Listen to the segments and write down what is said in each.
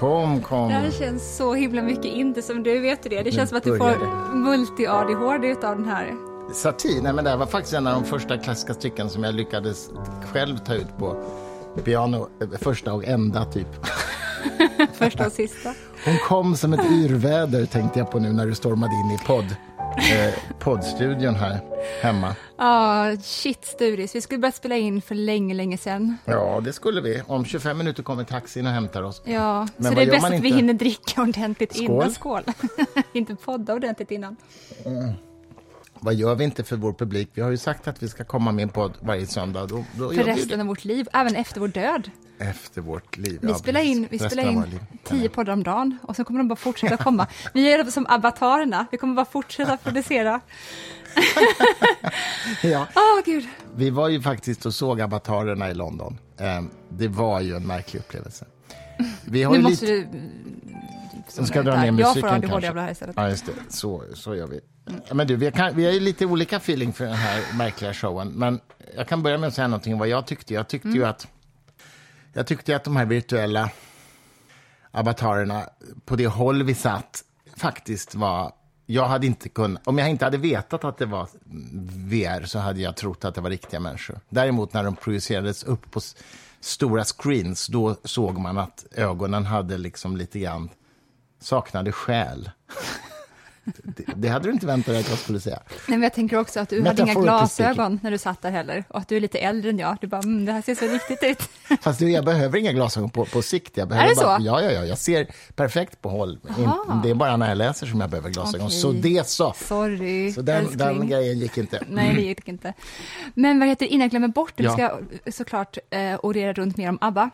Kom, kom. Det här känns så himla mycket inte som du, vet du det? Det känns som att du får multi-ADHD utav den här. Satir, nej men det här var faktiskt en av de första klassiska stycken som jag lyckades själv ta ut på piano, första och enda typ. första och sista. Hon kom som ett yrväder tänkte jag på nu när du stormade in i podd, eh, poddstudion här hemma. Ja, oh, shit Sturis, vi skulle börjat spela in för länge, länge sedan. Ja, det skulle vi. Om 25 minuter kommer taxin och hämtar oss. Ja, Men så det är bäst att inte... vi hinner dricka ordentligt Skål. innan. Skål! inte podda ordentligt innan. Mm. Vad gör vi inte för vår publik? Vi har ju sagt att vi ska komma med en podd varje söndag. Då, då för resten av vårt liv, även efter vår död. Efter vårt liv, Vi ja, spelar in, vi spelar in tio poddar om dagen och så kommer de bara fortsätta komma. Vi är som avatarerna, vi kommer bara fortsätta producera. ja. Oh, Gud. Vi var ju faktiskt och såg avatarerna i London. Ehm, det var ju en märklig upplevelse. Vi har nu måste lite... du... ska dra ner musiken Jag får ADHD av det här istället. Ja, just det. Så, så gör vi. Men du, vi, kan, vi har ju lite olika feeling för den här märkliga showen. Men jag kan börja med att säga någonting om vad jag tyckte. Jag tyckte mm. ju att jag tyckte att de här virtuella avatarerna, på det håll vi satt, faktiskt var... Jag hade inte kunnat, om jag inte hade vetat att det var VR så hade jag trott att det var riktiga människor. Däremot när de projicerades upp på stora screens, då såg man att ögonen hade liksom lite grann saknade själ. Det, det, hade du inte väntat dig att jag skulle säga. Nej, men jag tänker också att du hade inga glasögon när du satt där heller. Och att du är lite äldre än jag. Du bara, mm, det här ser så riktigt ut. Fast du, jag behöver inga glasögon på, på sikt. Jag behöver är det bara, så? Ja, ja, ja, jag ser perfekt på håll. Aha. Det är bara när jag läser som jag behöver glasögon. Okay. Så det så. Sorry, Så den, den, grejen gick inte. Nej, det gick inte. Men vad heter innan jag glömmer bort det, ja. vi ska såklart eh, orera runt mer om ABBA.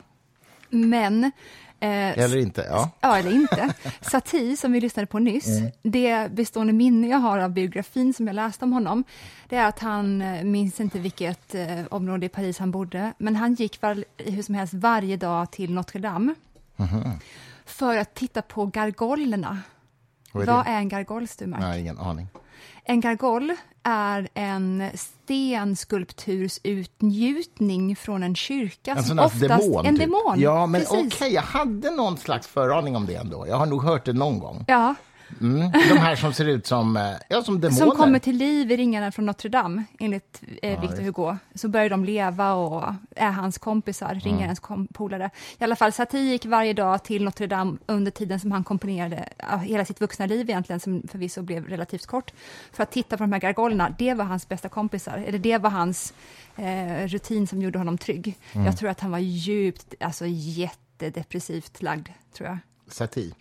Men eller inte, ja. Ja, eller inte. Satie, som vi lyssnade på nyss, mm. det bestående minne jag har av biografin som jag läste om honom, det är att han, eh, minns inte vilket eh, område i Paris han bodde, men han gick var, hur som helst varje dag till Notre Dame mm. för att titta på gargolerna. Vad är, Vad är en gargoll? Nej, ingen aning. En gargoll är en stenskulptursutnjutning från en kyrka. En sån Oftast demon, en typ. demon. Ja, men okej, okay, jag hade någon slags föraning om det ändå. Jag har nog hört det någon gång. Ja, Mm, de här som ser ut som, eh, ja, som demoner. Som kommer till liv i ringarna från Notre Dame, enligt eh, ja, Victor Hugo. Så börjar de leva och är hans kompisar, mm. ringarens kom polare. I alla fall, Satie gick varje dag till Notre Dame under tiden som han komponerade, ja, hela sitt vuxna liv egentligen, som förvisso blev relativt kort, för att titta på de här gargolerna. Det var hans bästa kompisar, eller det var hans eh, rutin som gjorde honom trygg. Mm. Jag tror att han var djupt, alltså jättedepressivt lagd, tror jag. Satie?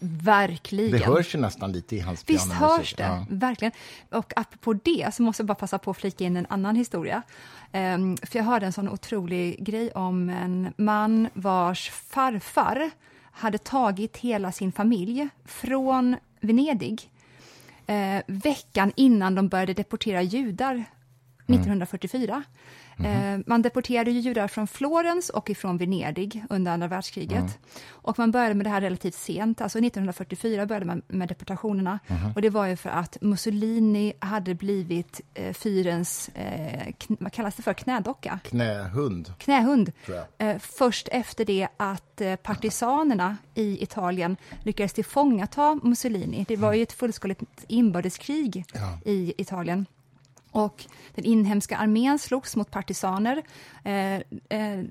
Verkligen. Det hörs ju nästan lite i hans Visst hörs det, ja. verkligen. Och apropå det så måste jag bara passa på att flika in en annan historia. Um, för jag hörde en sån otrolig grej om en man vars farfar hade tagit hela sin familj från Venedig uh, veckan innan de började deportera judar 1944. Mm. Mm. Man deporterade ju judar från Florens och ifrån Venedig under andra världskriget. Mm. Och man började med det här relativt sent, alltså 1944 började man med deportationerna. Mm. Och det var ju för att Mussolini hade blivit eh, fyrens, eh, vad kallas det för, knädocka? Knähund. Knähund. Eh, först efter det att eh, partisanerna i Italien lyckades tillfångata Mussolini. Det var ju ett fullskaligt inbördeskrig ja. i Italien och den inhemska armén slogs mot partisaner. Eh, eh,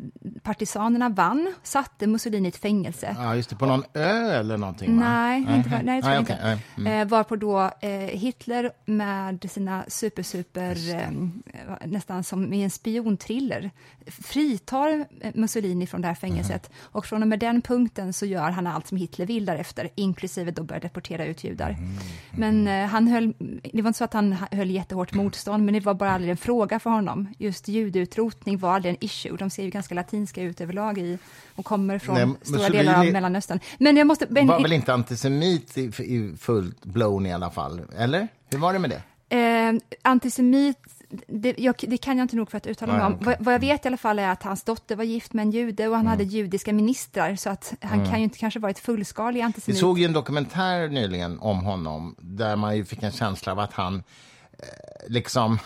partisanerna vann, satte Mussolini i ett fängelse. Ja, just det, på någon ö eller någonting? Nej, va? inte, nej, nej, nej, inte. Okay, mm. eh, varpå då eh, Hitler med sina super, super, eh, nästan som i en spionthriller, fritar eh, Mussolini från det här fängelset. Mm. Och från och med den punkten så gör han allt som Hitler vill därefter, inklusive då börja deportera ut judar. Mm. Men han höll, det var inte så att han höll jättehårt motstånd motstånd, men det var bara aldrig en fråga för honom. Just judeutrotning var aldrig en issue. De ser ju ganska latinska ut överlag i, och kommer från Nej, stora Mussolini delar av Mellanöstern. Men jag måste... Men, var väl inte antisemit i, i fullt blown i alla fall? Eller? Hur var det med det? Eh, antisemit det, jag, det, kan jag inte nog för att uttala mig om. Vad, vad, jag vet i alla fall är att hans dotter var gift med en jude och han mm. hade judiska ministrar, så att han mm. kan ju inte kanske varit fullskalig antisemit. Vi såg ju en dokumentär nyligen om honom, där man ju fick en känsla av att han Eh, liksom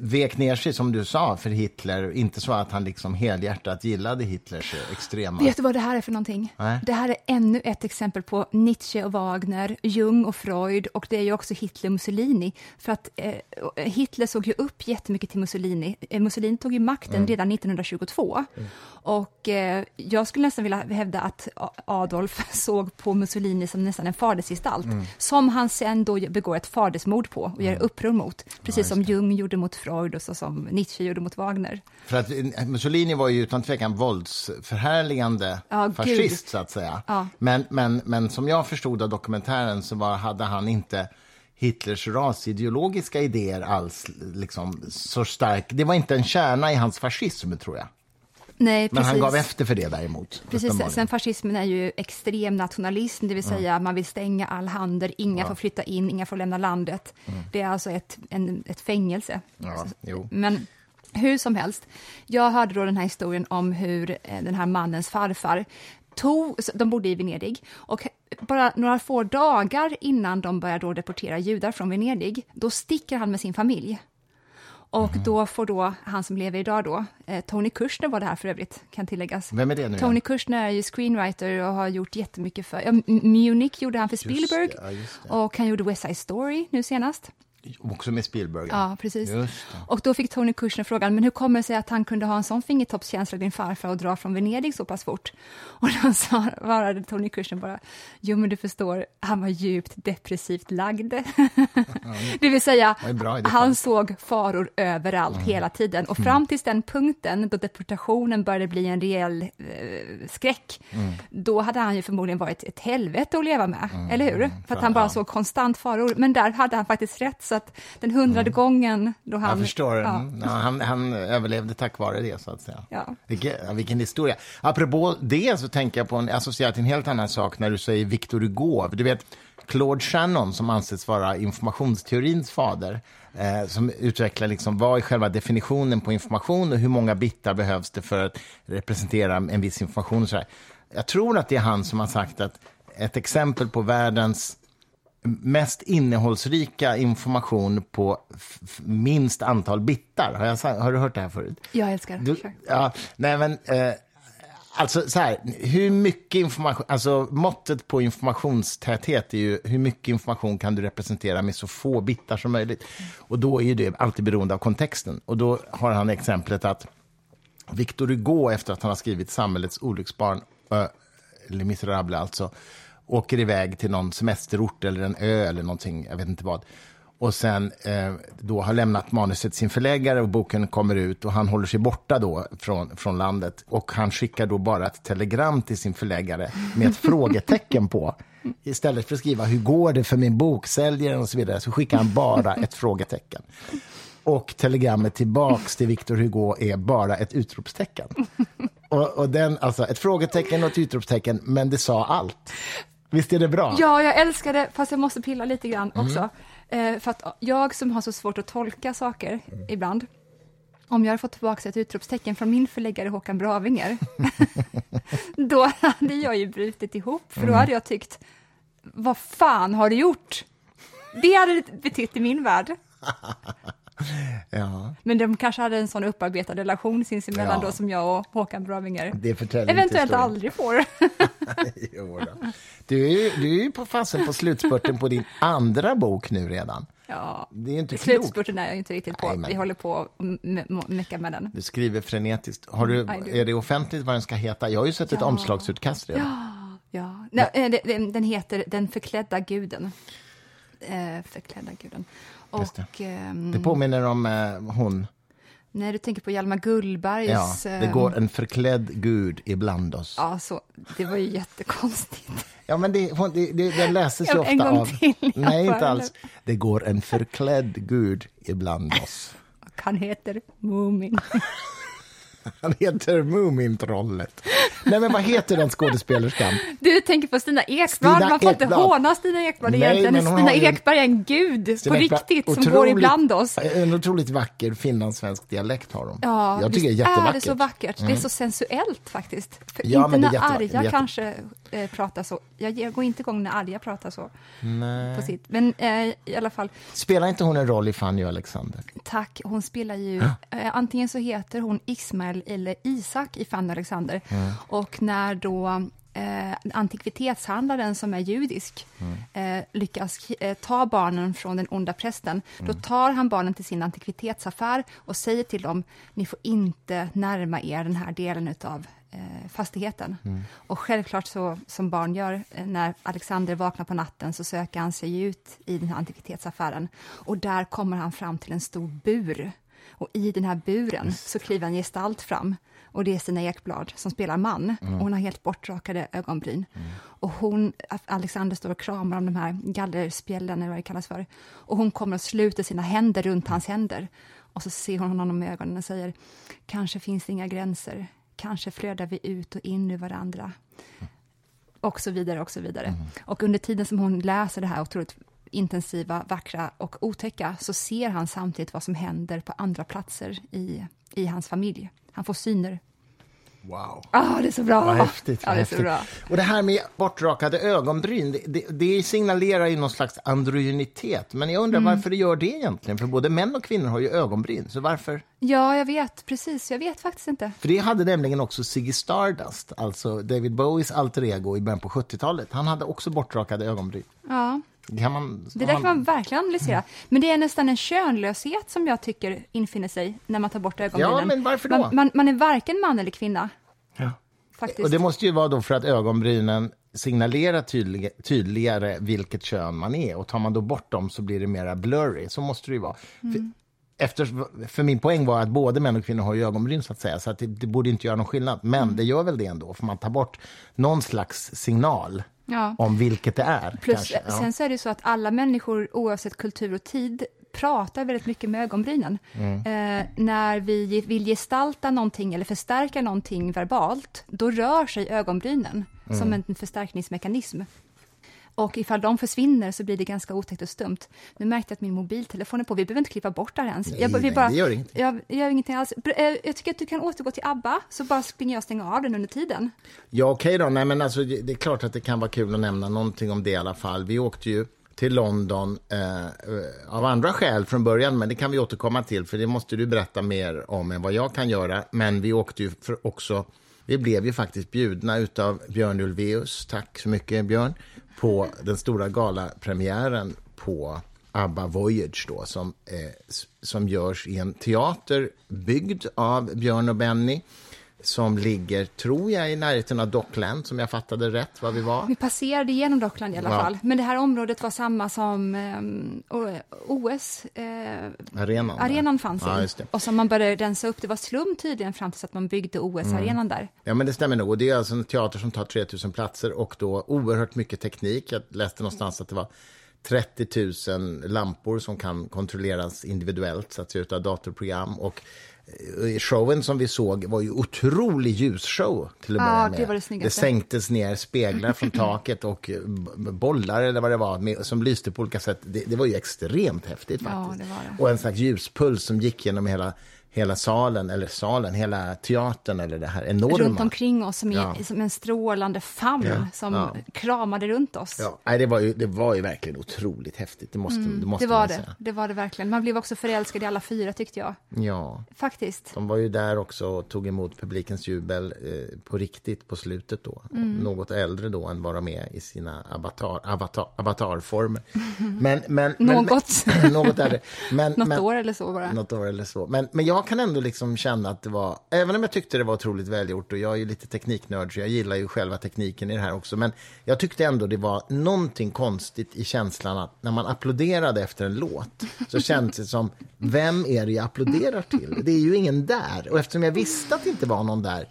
vek ner sig, som du sa, för Hitler. Inte så att han liksom helhjärtat gillade Hitlers extrema... Vet du vad det här är för någonting? Nej. Det här är ännu ett exempel på Nietzsche och Wagner, Jung och Freud och det är ju också Hitler och Mussolini. För att eh, Hitler såg ju upp jättemycket till Mussolini. Eh, Mussolini tog ju makten Mm. redan 1922. Och eh, jag skulle nästan vilja hävda att Adolf såg på Mussolini som nästan en fadersgestalt, Mm. som han sen då begår ett fadersmord på och gör uppror mot. Precis just som Jung gjorde mot Freud och så som Nietzsche gjorde mot Wagner. För att eh, Mussolini var ju utan tvekan våldsförhärligande Ja, gud. fascist, så att säga. Ja. Men, men, men som jag förstod av dokumentären så var, hade han inte Hitlers rasideologiska idéer alls liksom, så stark. Det var inte en kärna i hans fascism, tror jag. Nej, Men han precis. gav efter för det däremot. Precis, sen fascismen är ju extrem nationalism, det vill säga man vill stänga all handel, inga får flytta in, inga får lämna landet. Det är alltså ett, en, ett fängelse. Ja, jo. Men hur som helst, jag hörde då den här historien om hur eh, den här mannens farfar tog, de bodde i Venedig, och bara några få dagar innan de börjar då deportera judar från Venedig, då sticker han med sin familj. Och då får då han som lever idag då, eh, Tony Kushner var det här för övrigt, kan tilläggas. Vem är det nu Tony igen? Kushner är ju screenwriter och har gjort jättemycket för, ja, Munich gjorde han för Spielberg, det, ja, just det. och han gjorde West Side Story nu senast. Också med Spielberg. Ja, precis. Och då fick Tony Kushner frågan, men hur kommer det sig att han kunde ha en sån fingertoppskänsla, din farfar, och dra från Venedig så pass fort? Och då svarade Tony Kushner bara, jo men du förstår, han var djupt depressivt lagd. det vill säga, Det han såg faror överallt hela tiden. Och fram till den punkten då deportationen började bli en reell eh, skräck, då hade han ju förmodligen varit ett helvete att leva med, eller hur? För att han bara såg konstant faror. Men där hade han faktiskt rätt, så att den hundrade gången då han... Jag förstår. Ja, Mm. Ja, han, han överlevde tack vare det, så att säga. Ja. Vilken, vilken historia. Apropå det så tänker jag på en associerat till en helt annan sak när du säger Victor Hugo. Du vet, Claude Shannon, som anses vara informationsteorins fader, eh, som utvecklar liksom, vad är själva definitionen på information och hur många bitar behövs det för att representera en viss information. Och så där. Jag tror att det är han som har sagt att ett exempel på världens mest innehållsrika information på minst antal bitar. Har, jag, har du hört det här förut? Jag älskar det. Ja, nej men, eh, alltså så här, hur mycket information, alltså måttet på informationstäthet är ju hur mycket information kan du representera med så få bitar som möjligt. Och då är ju det alltid beroende av kontexten. Och då har han exemplet att Victor Hugo, efter att han har skrivit Samhällets olycksbarn, äh, eller Miserable alltså, åker iväg till någon semesterort eller en ö eller någonting, jag vet inte vad. Och sen eh, då har lämnat manuset sin förläggare och boken kommer ut och han håller sig borta då från, från landet. Och han skickar då bara ett telegram till sin förläggare med ett frågetecken på. Istället för att skriva hur går det för min bok, säljer den och så vidare, så skickar han bara ett frågetecken. Och telegrammet tillbaks till Victor Hugo är bara ett utropstecken. Och, och den, alltså ett frågetecken och ett utropstecken, men det sa allt. Visst är det bra? Ja, jag älskar det, fast jag måste pilla lite grann Mm. också. Eh, för att jag som har så svårt att tolka saker Mm. ibland, om jag hade fått tillbaka ett utropstecken från min förläggare Håkan Bravinger, då hade jag ju brutit ihop, för Mm. då hade jag tyckt, vad fan har du gjort? Det hade det betytt i min värld. Ja, Men de kanske hade en sån upparbetad relation sinsemellan Ja. då som jag och Håkan Bravinger eventuellt aldrig får. Jo då. Du är ju du är ju på fasen på slutspurten på din andra bok nu redan. Ja, Det är inte slutspurten är jag inte riktigt på. Nej, Vi håller på me- mecka med den. Du skriver frenetiskt. Har du, do. är det offentligt vad den ska heta? Jag har ju sett ett Ja. omslagsutkast redan. Ja, Nej, eh, den heter Den förklädda guden. Eh, förklädda guden. Och ehm, Det påminner om eh, hon. när du tänker på Hjalmar Gullbergs... Ja, det går en förklädd gud ibland oss. Ja, så, det var ju jättekonstigt. Ja, men det, hon, det, det, läses ju ofta en gång av... till, Nej, inte alls. Det går en förklädd gud ibland oss. Och han heter Moomin. Han heter Mumintrollet. Nej, men vad heter den skådespelerskan? Du tänker på Stina Ekblad, Stina man får inte håna Stina Ekblad Nej, egentligen. Stina Ekberg är en gud Stina på Ekblad, riktigt som går otroligt- ibland oss. En otroligt vacker finlandssvensk dialekt har hon. Ja, jag tycker det är jättevackert. Mm. är det så vackert. Det är så sensuellt faktiskt. För Ja, inte när jätte- kanske eh, pratar så. Jag, går inte igång när Arja pratar så. Nej. På sitt. Men eh, i alla fall, Spelar inte hon en roll i Fanny och Alexander? tack. Hon spelar ju, eh, antingen så heter hon Ismael eller Isak i Fanny Alexander. Och när då eh, antikvitetshandlaren som är judisk eh, lyckas eh, ta barnen från den onda prästen, då tar han barnen till sin antikvitetsaffär och säger till dem, ni får inte närma er den här delen av eh, fastigheten. Och självklart så, som barn gör, eh, när Alexander vaknar på natten så söker han sig ut i den här antikvitetsaffären. Och där kommer han fram till en stor bur. Och i den här buren så kliver en gestalt fram. Och det är Stina Ekblad som spelar man. Och hon har helt bortrakade ögonbryn. Och hon, Alexander står och kramar om de här gallerspjällen, eller vad det kallas för. Och hon kommer och sluter sina händer runt hans händer. Och så ser hon honom i ögonen och säger, kanske finns det inga gränser. Kanske flödar vi ut och in ur varandra. Och så vidare, och så vidare. Och under tiden som hon läser det här otroligt intensiva, vackra och otäcka, så ser han samtidigt vad som händer på andra platser i, i hans familj. Han får syner. Wow. Ah, det är så bra! Vad häftigt. Ja, vad det är så häftigt. bra. Och det här med bortrakade ögonbryn, det, det, det signalerar ju någon slags androgynitet. Men jag undrar Mm. varför det gör det egentligen? För både män och kvinnor har ju ögonbryn. Så varför? Ja, jag vet. Precis. Jag vet faktiskt inte. För det hade nämligen också Ziggy Stardust, alltså David Bowies alter ego i början på 70-talet. Han hade också bortrakade ögonbryn. Ja, Det man... det där kan man verkligen analysera. Men det är nästan en könlöshet som jag tycker infinner sig när man tar bort ögonbrynen. Ja, men varför då? Man, man, man är varken man eller kvinna, Ja. faktiskt. Och det måste ju vara då för att ögonbrynen signalerar tydlig, tydligare vilket kön man är. Och tar man då bort dem så blir det mera blurry. Så måste det ju vara. Mm. För, efter, för min poäng var att både män och kvinnor har ju ögonbryn så att säga. Så att det, det borde inte göra någon skillnad. Men Mm. det gör väl det ändå. För man tar bort någon slags signal Ja. om vilket det är. Plus. Ja. sen så är det så att alla människor, oavsett kultur och tid, pratar väldigt mycket med ögonbrynen. Mm. Eh, när vi vill gestalta någonting eller förstärka någonting verbalt, då rör sig ögonbrynen Mm. som en förstärkningsmekanism. Och ifall de försvinner så blir det ganska otäckt och stumt. Nu märkte jag att min mobiltelefon är på, vi behöver inte klippa bort det här ens. Nej, jag, vi nej, det gör ingenting. Jag, jag gör ingenting alls. Eh, Jag tycker att du kan återgå till ABBA, så bara springer jag och stänger av den under tiden. Ja, okej då. Nej, men alltså, det är klart att det kan vara kul att nämna någonting om det i alla fall. Vi åkte ju till London eh, eh, av andra skäl från början, men det kan vi återkomma till, för det måste du berätta mer om än vad jag kan göra. Men vi åkte ju också, vi blev ju faktiskt bjudna utav Björn Ulvaeus, tack så mycket Björn, på den stora galapremiären på ABBA Voyage då, som, eh, som görs i en teater byggd av Björn och Benny som ligger, tror jag, i närheten av Dockland, som jag fattade rätt vad vi var. Vi passerade igenom Dockland i alla Ja. fall. Men det här området var samma som O- OS. Eh, Arenan. där. arenan fanns ja, i. Och som man började rensa upp. Det var slum tydligen fram tills att man byggde OS-arenan där. Ja, men det stämmer nog. Och det är alltså en teater som tar 3000 platser och då oerhört mycket teknik. Jag läste någonstans att det var 30 000 lampor som kan kontrolleras individuellt, så att säga, utav datorprogram. Och eh, showen som vi såg var ju otrolig ljusshow till att Ja, börja det med. var det snyggaste. sänktes ner speglar från taket och eh, bollar eller vad det var med, som lyste på olika sätt. Det, det var ju extremt häftigt Ja, faktiskt. det var det. Och en slags ljuspuls som gick genom hela, hela salen, eller salen, hela teatern eller det här enorma. Runt omkring oss som, i, Ja. som en strålande famn Ja, som ja. kramade runt oss. Ja, nej, det, var ju, det var ju verkligen otroligt häftigt, det måste, det måste Mm, det var man det. Det var det verkligen. Man blev också förälskad i alla fyra tyckte jag. Ja, Faktiskt. de var ju där också och tog emot publikens jubel eh, på riktigt på slutet då. Mm. Något äldre då än vad de är i sina avatar, avatar, avatarformer. Men, men, men, Något. Men, något äldre. Men, Något men, år eller så bara. Något år eller så. Men, men jag jag kan ändå liksom känna att det var, även om jag tyckte det var otroligt välgjort och jag är ju lite tekniknörd så jag gillar ju själva tekniken i det här också. Men jag tyckte ändå det var någonting konstigt i känslan att när man applåderade efter en låt så kändes det som, vem är det jag applåderar till? Det är ju ingen där. Och eftersom jag visste att det inte var någon där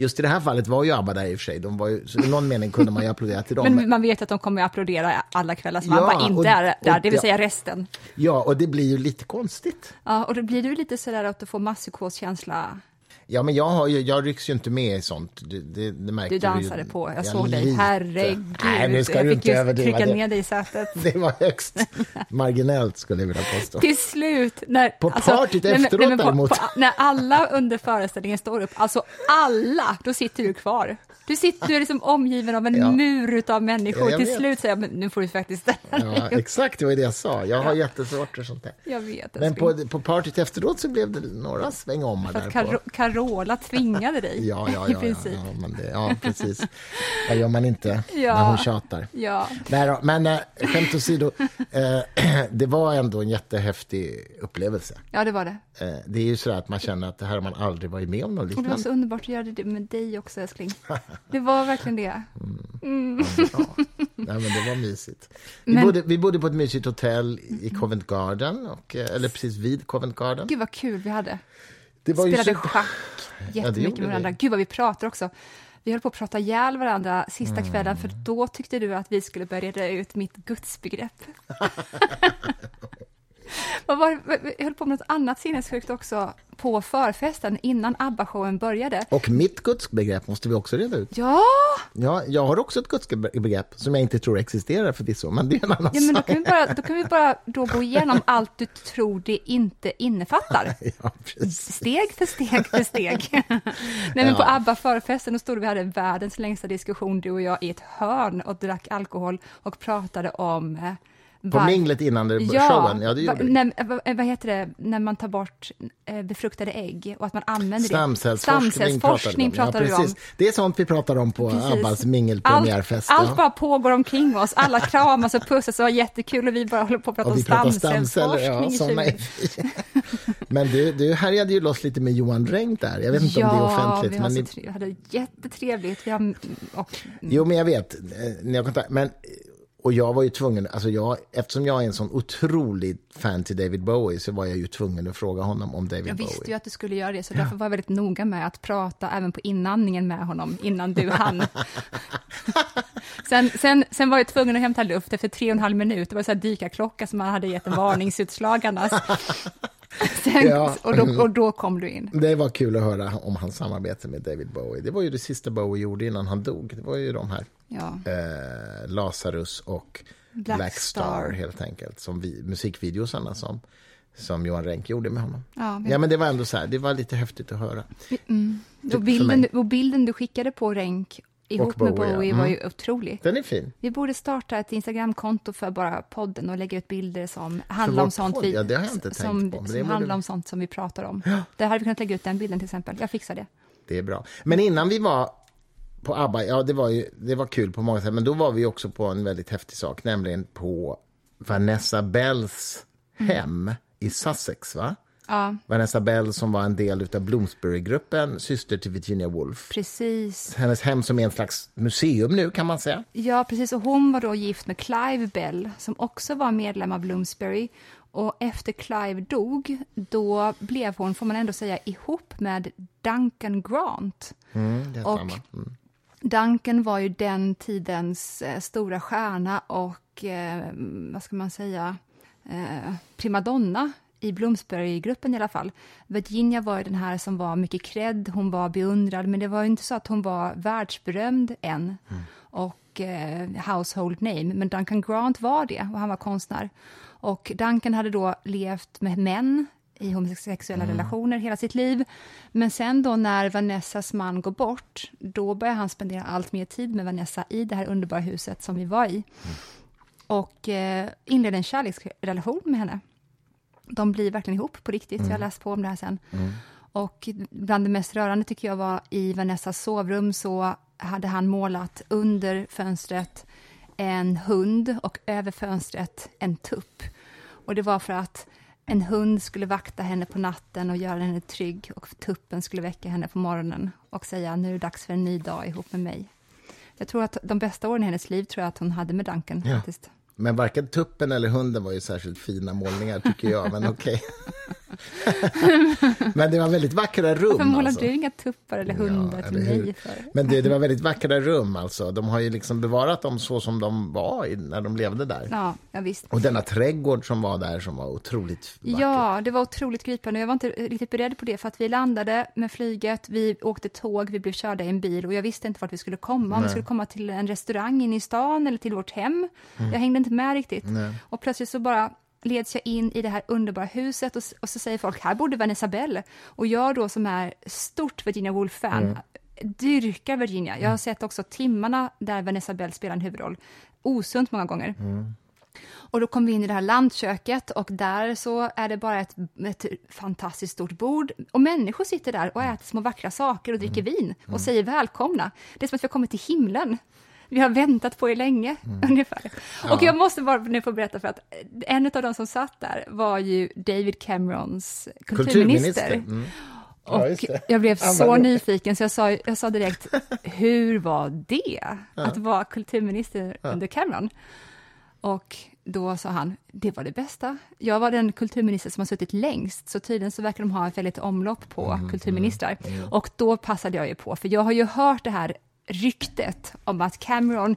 Just i det här fallet var ju ABBA där i och för sig. De var ju, så i någon mening kunde man ju applådera till dem. Men man vet att de kommer att applådera alla kvällar som Ja, man bara och- inte är där, och- det vill säga resten. Ja, och det blir ju lite konstigt. Ja, och då blir du lite sådär att du får masspsykoskänsla. Ja, men jag, har ju, jag rycks ju inte med i sånt. Det, det, det märkte Du dansade ju. på, jag såg dig. lite. Herregud. Nej, nu ska jag du fick inte överdriva. trycka Det, ner dig i sätet. det var högst marginellt, skulle jag vilja påstå. Till slut, när, På partyt nej, efteråt nej, på- däremot. På, när alla under föreställningen står upp, alltså alla, då sitter du kvar. Du, sitter, du är liksom omgiven av en Ja. mur av människor. Ja, Till vet. slut säger jag, men nu får du faktiskt ställa Ja, dig exakt, det var det jag sa. Jag har jättesvårt för sånt där. Jag vet. Men på, på partyt efteråt så blev det några svängomar För där. att Carola tvingade dig, Ja, ja, i ja, ja, princip. ja, men det, ja, precis. Vad gör man inte Ja. när hon tjatar? Ja. Nej men äh, skämt åsido, eh, det var ändå en jättehäftig upplevelse. ja, det var det. Eh, det är ju så att man känner att det här har man aldrig varit med om något Och det var liknande. så underbart att göra det med dig också, älskling. Det var verkligen det. Ja. Nej, men det var mysigt. Vi, Men- bodde, vi bodde på ett mysigt hotell i Covent Garden, och, eller precis vid Covent Garden. Gud vad kul vi hade. Det var ju Spelade super- schack gjorde jättemycket vi. med varandra. Gud vad vi pratar också. Vi höll på att prata ihjäl varandra sista Mm. kvällen, för då tyckte du att vi skulle börja reda ut mitt gudsbegrepp. Var, det- jag höll på med något annat sinnessjukt också på förfesten innan ABBA-showen började. Och mitt gudsbegrepp måste vi också reda ut. Ja, Ja, jag har också ett gudsbegrepp som jag inte tror existerar förvisso, men det är en annan ja men då kan, vi bara, då kan vi bara då gå igenom allt du tror det inte innefattar. Ja, precis. Steg för steg för steg. Nej, men på Ja. ABBA förfesten, då stod vi hade världens längsta diskussion, du och jag, i ett hörn och drack alkohol och pratade om... eh, På var- minglet innan det Ja, showen, ja det va- gjorde vi. när, vad, vad heter det, när man tar bort eh, befruktade ägg och att man använder det. Stamcellsforskning, Stamcellsforskning pratade pratar vi du om. Ja. Det är sånt vi pratar om på Precis. Abbas Allt, mingelpremiärfest. allt ja. bara pågår omkring oss, alla kramas och pussas och har jättekul och vi bara håller på att prata om vi stamcellsforskning. ja, i såna 20 är vi. Men du, du härjade ju loss lite med Johan Renck där. Jag vet inte om det är offentligt. vi har men ni, hade jättetrevligt. Vi har, och, Jo, men jag vet. eh, Ni har kontakt, men, och jag var ju tvungen, alltså jag, eftersom jag är en sån otrolig fan till David Bowie så var jag ju tvungen att fråga honom om David jag Bowie. visste ju att du skulle göra det, så därför var jag väldigt noga med att prata även på inandningen med honom innan du hann. sen, sen, sen var jag tvungen att hämta luft efter tre och en halv minut. Det var så här dykarklocka som man hade gett en varningsutslag annars. Sen, Ja. och, då, och då kom du in. Det var kul att höra om hans samarbete med David Bowie. Det var ju det sista Bowie gjorde innan han dog. Det var ju de här Ja. eh, Lazarus och Black Black, Star, Star. helt enkelt. Som vi, musikvideosarna som, som Johan Renck gjorde med honom. Ja, Ja, men det var ändå så här, det var lite häftigt att höra. och, för bilden, mig. och bilden du skickade på Renk ihop med Bowie, ja. Bowie Mm. var ju otrolig. Den är fin. Vi borde starta ett Instagramkonto för bara podden och lägga ut bilder som handlar om sånt podd? vi, Ja, det har jag inte som, tänkt på, men det som borde handlar vi- om sånt som vi pratar om. Där hade vi kunnat lägga ut den bilden till exempel. Jag fixar det. Det är bra. Men innan vi var på ABBA, ja det var, ju, det var kul på många sätt, men då var vi också på en väldigt häftig sak, nämligen på Vanessa Bells hem i Sussex, va? Ja, Vanessa Bell som var en del av Bloomsbury-gruppen, syster till Virginia Woolf. precis. Hennes hem som är en slags museum nu kan man säga. Ja, precis. Och hon var då gift med Clive Bell, som också var medlem av Bloomsbury. Och efter Clive dog, då blev hon, får man ändå säga, ihop med Duncan Grant. Mm, Och-. Mm. Duncan var ju den tidens eh, stora stjärna och, eh, vad ska man säga, eh, primadonna i Bloomsbury-gruppen i alla fall. Virginia var den här som var mycket cred, hon var beundrad, men det var ju inte så att hon var världsberömd än. Och eh, household name, men Duncan Grant var det och han var konstnär. Och Duncan hade då levt med män i homosexuella relationer hela sitt liv. Men sen då när Vanessas man går bort, då börjar han spendera allt mer tid med Vanessa i det här underbara huset som vi var i. Och eh, inleder en kärleksrelation med henne. De blir verkligen ihop på riktigt, jag har läst på om det här sen. Och bland det mest rörande tycker jag var i Vanessas sovrum så hade han målat under fönstret en hund och över fönstret en tupp. Och det var för att en hund skulle vakta henne på natten och göra henne trygg och tuppen skulle väcka henne på morgonen och säga nu är det dags för en ny dag ihop med mig. Jag tror att de bästa åren i hennes liv tror jag att hon hade med Duncan Ja. faktiskt. Men varken tuppen eller hunden var ju särskilt fina målningar tycker jag, men okej. Men det var väldigt vackra rum. Varför målar alltså. du inga tuppar eller hundar Ja, till eller mig för? Men det, det var väldigt vackra rum alltså. De har ju liksom bevarat dem så som de var när de levde där. Ja, ja visst. Och denna trädgård som var där som var otroligt vacker. Ja, det var otroligt gripande. Jag var inte riktigt beredd på det, för att vi landade med flyget, vi åkte tåg, vi blev körda i en bil och jag visste inte vart vi skulle komma. Om vi skulle komma till en restaurang inne i stan eller till vårt hem. Jag hängde inte med riktigt. Och plötsligt så bara leds jag in i det här underbara huset och, och så säger folk, här borde Vanessa Bell. Och jag då som är stort Virginia Woolf-fan, dyrkar Virginia. Jag har sett också timmarna där Vanessa Bell spelar en huvudroll. Osunt många gånger. Och då kom vi in i det här landköket och där så är det bara ett, ett fantastiskt stort bord och människor sitter där och äter små vackra saker och dricker vin och säger välkomna. Det är som att vi har kommit till himlen. Vi har väntat på er länge, ungefär. Och jag måste bara nu få berätta för att en av de som satt där var ju David Camerons kulturminister. Mm. Ja, just Och det. jag blev så var- nyfiken så jag sa, jag sa direkt, hur var det att vara kulturminister under Cameron? Och då sa han, det var det bästa. Jag var den kulturminister som har suttit längst, så tydligen så verkar de ha ett väldigt omlopp på kulturministrar. Och då passade jag ju på, för jag har ju hört det här ryktet om att Cameron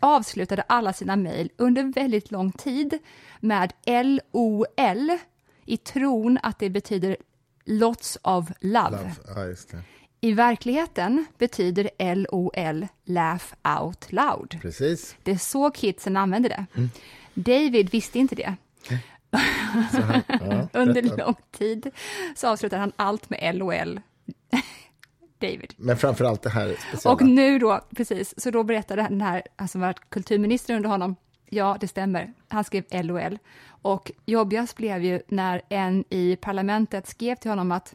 avslutade alla sina mejl under väldigt lång tid med LOL i tron att det betyder lots of love. Love. Ja. I verkligheten betyder LOL laugh out loud. Precis. Det är så kidsen använder det. Mm. David visste inte det. Så han, ja, Under lång tid så avslutar han allt med LOL. David. Men framför allt det här speciella. Och nu då, precis, så då berättade den här, alltså som var kulturminister under honom, ja, det stämmer, han skrev LOL. Och jobbigast blev ju när en i parlamentet skrev till honom att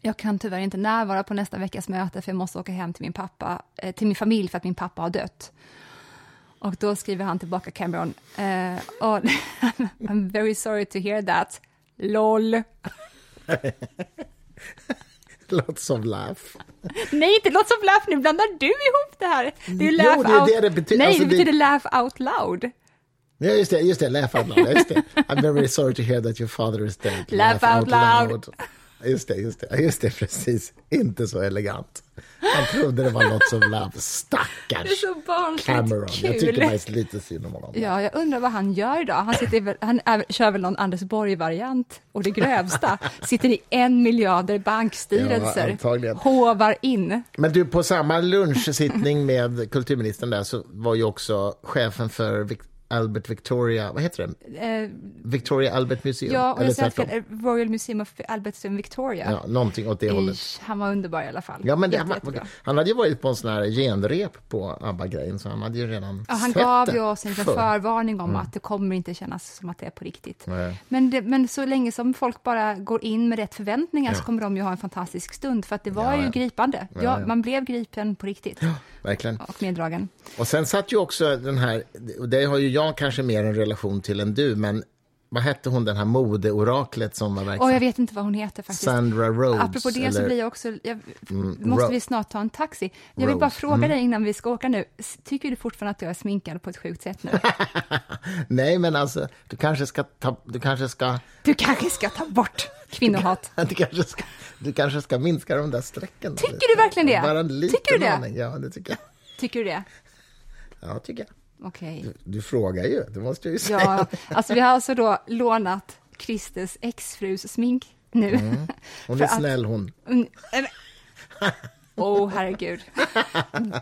jag kan tyvärr inte närvara på nästa veckas möte för jag måste åka hem till min pappa, eh, till min familj för att min pappa har dött. Och då skriver han tillbaka Cameron, eh, oh, I'm very sorry to hear that, LOL. Lots of laugh. Nej, inte låt som laugh, nu blandar du ihop det här. Det är Jo, laugh det är out. det det betyder. Nej, Alltså, det det- betyder laugh out loud. Ja, just det, just det, laugh out loud. Just det. I'm very sorry to hear that your father is dead. Laugh out loud. Just det, just det, just det, precis. Inte så elegant. Han trodde det var något som love. Det är Stackars Cameron. kul. Jag tycker faktiskt lite synd om honom. Ja, jag undrar vad han gör idag. Han, sitter väl, han är, kör väl någon Anders Borg-variant och det grövsta. Sitter i en miljarder Ja, bankstyrelser, antagligen. hovar in. Men du, på samma lunchsittning med kulturministern där så var ju också chefen för Albert Victoria, vad heter det? Eh, Victoria Albert Museum? ja, och Eller eh, Royal Museum of Albert and Victoria. Ja, någonting åt det hållet. Ish, han var underbar i alla fall. Ja, men det, Jätte, han, han hade ju varit på en sån här genrep på ABBA-grejen, så han hade ju redan Ja, han gav ju oss en. Mm. förvarning om att det kommer inte kännas som att det är på riktigt. Men, det, men så länge som folk bara går in med rätt förväntningar så Ja. kommer de ju ha en fantastisk stund, för att det var ju gripande. Ja. Man blev gripen på riktigt Verkligen. och meddragen. Och sen satt ju också den här, och det har ju jag kanske mer en relation till än du, men vad hette hon, den här modeoraklet som var verksam? Och jag vet inte vad hon heter faktiskt. Sandra Rhodes? Apropå det så eller- blir jag också, jag, Mm, måste Ro- vi snart ta en taxi? Jag vill bara fråga dig innan vi ska åka nu, tycker du fortfarande att jag är sminkad på ett sjukt sätt nu? Nej, men alltså, du kanske ska ta, du kanske ska, Du kanske ska ta bort kvinnohat. du kanske ska, du kanske ska minska de där strecken. Tycker du verkligen det? Bara en liten Tycker du det? aning. Ja, det tycker jag. Tycker du det? Ja, tycker jag. Okej. Du frågar ju, det måste jag ju säga. Ja, alltså vi har alltså då lånat Christers exfrus smink nu. Hon för är snäll hon. Mm, Åh, herregud.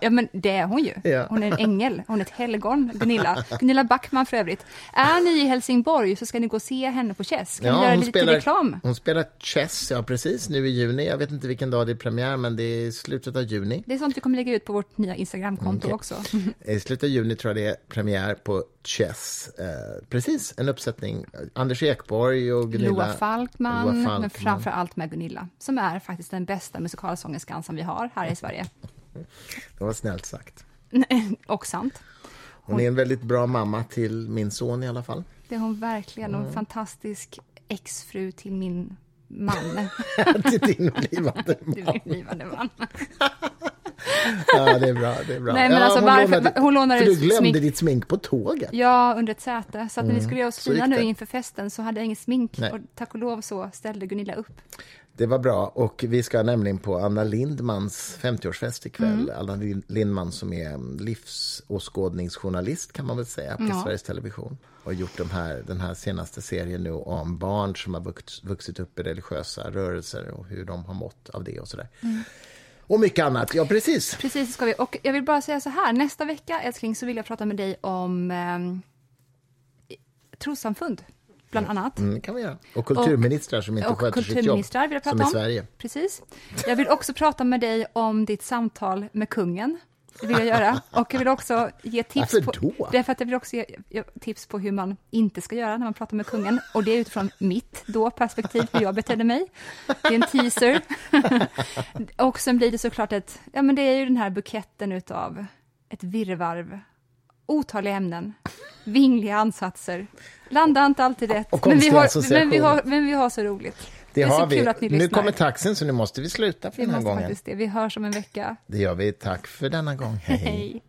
Ja, men det är hon ju. Ja. Hon är en ängel. Hon är ett helgon, Gunilla. Gunilla Backman för övrigt. Är ni i Helsingborg så ska ni gå och se henne på Chess. Kan ni göra lite reklam? hon spelar chess, ja precis, nu i juni. Jag vet inte vilken dag det är premiär, men det är slutet av juni. Det är sånt vi kommer lägga ut på vårt nya Instagramkonto Okej. också. I slutet av juni tror jag det är premiär på Chess. Eh, precis, en uppsättning. Anders Ekborg och Gunilla. Loa Falkman, Loa men Falkman. framför allt med Gunilla, som är faktiskt den bästa musikalsångerskan som vi har här i Sverige. Det var snällt sagt. Och sant. Hon är en väldigt bra mamma till min son i alla fall. Det är hon verkligen. Mm. en fantastisk exfru till min man. till din blivande man. man. Ja, det är bra. Det är bra. Nej, men ja, alltså, hon varför- lånade, hon lånade för du glömde smink. ditt smink på tåget. Ja, under ett säte. Så att när vi skulle göra oss Mm. Fina nu inför festen så hade jag inget smink. Nej. Och tack och lov så ställde Gunilla upp. Det var bra. Och vi ska nämligen på Anna Lindmans 50-årsfest ikväll. Mm. Anna Lin- Lindman som är livsåskådningsjournalist kan man väl säga på Ja. Sveriges Television. Och gjort de här, den här senaste serien nu om barn som har vux, vuxit upp i religiösa rörelser och hur de har mått av det och sådär. Mm. Och mycket annat. Ja, precis. Precis, ska vi. Och jag vill bara säga så här, nästa vecka älskling så vill jag prata med dig om eh, trossamfund, bland annat. Mm, kan vi göra. Och kulturministrar som inte och sköter sitt jobb. vill jag prata som i om. Sverige. Precis. Jag vill också prata med dig om ditt samtal med kungen. Det vill jag göra. Och jag vill också ge tips Varför på... Därför att jag vill också ge tips på hur man inte ska göra när man pratar med kungen. Och det är utifrån mitt då perspektiv, hur jag betedde mig. Det är en teaser. och sen blir det såklart ett... Ja, men det är ju den här buketten utav ett virrvarv. Otaliga ämnen, vingliga ansatser. Landar inte alltid rätt. Men, vi har, men, vi har, men vi har så roligt. Det är så har vi. kul att ni Nu kommer taxin så nu måste vi sluta för den här gången. det. Vi hörs om en vecka. Det gör vi. Tack för denna gång. Hej. Hej.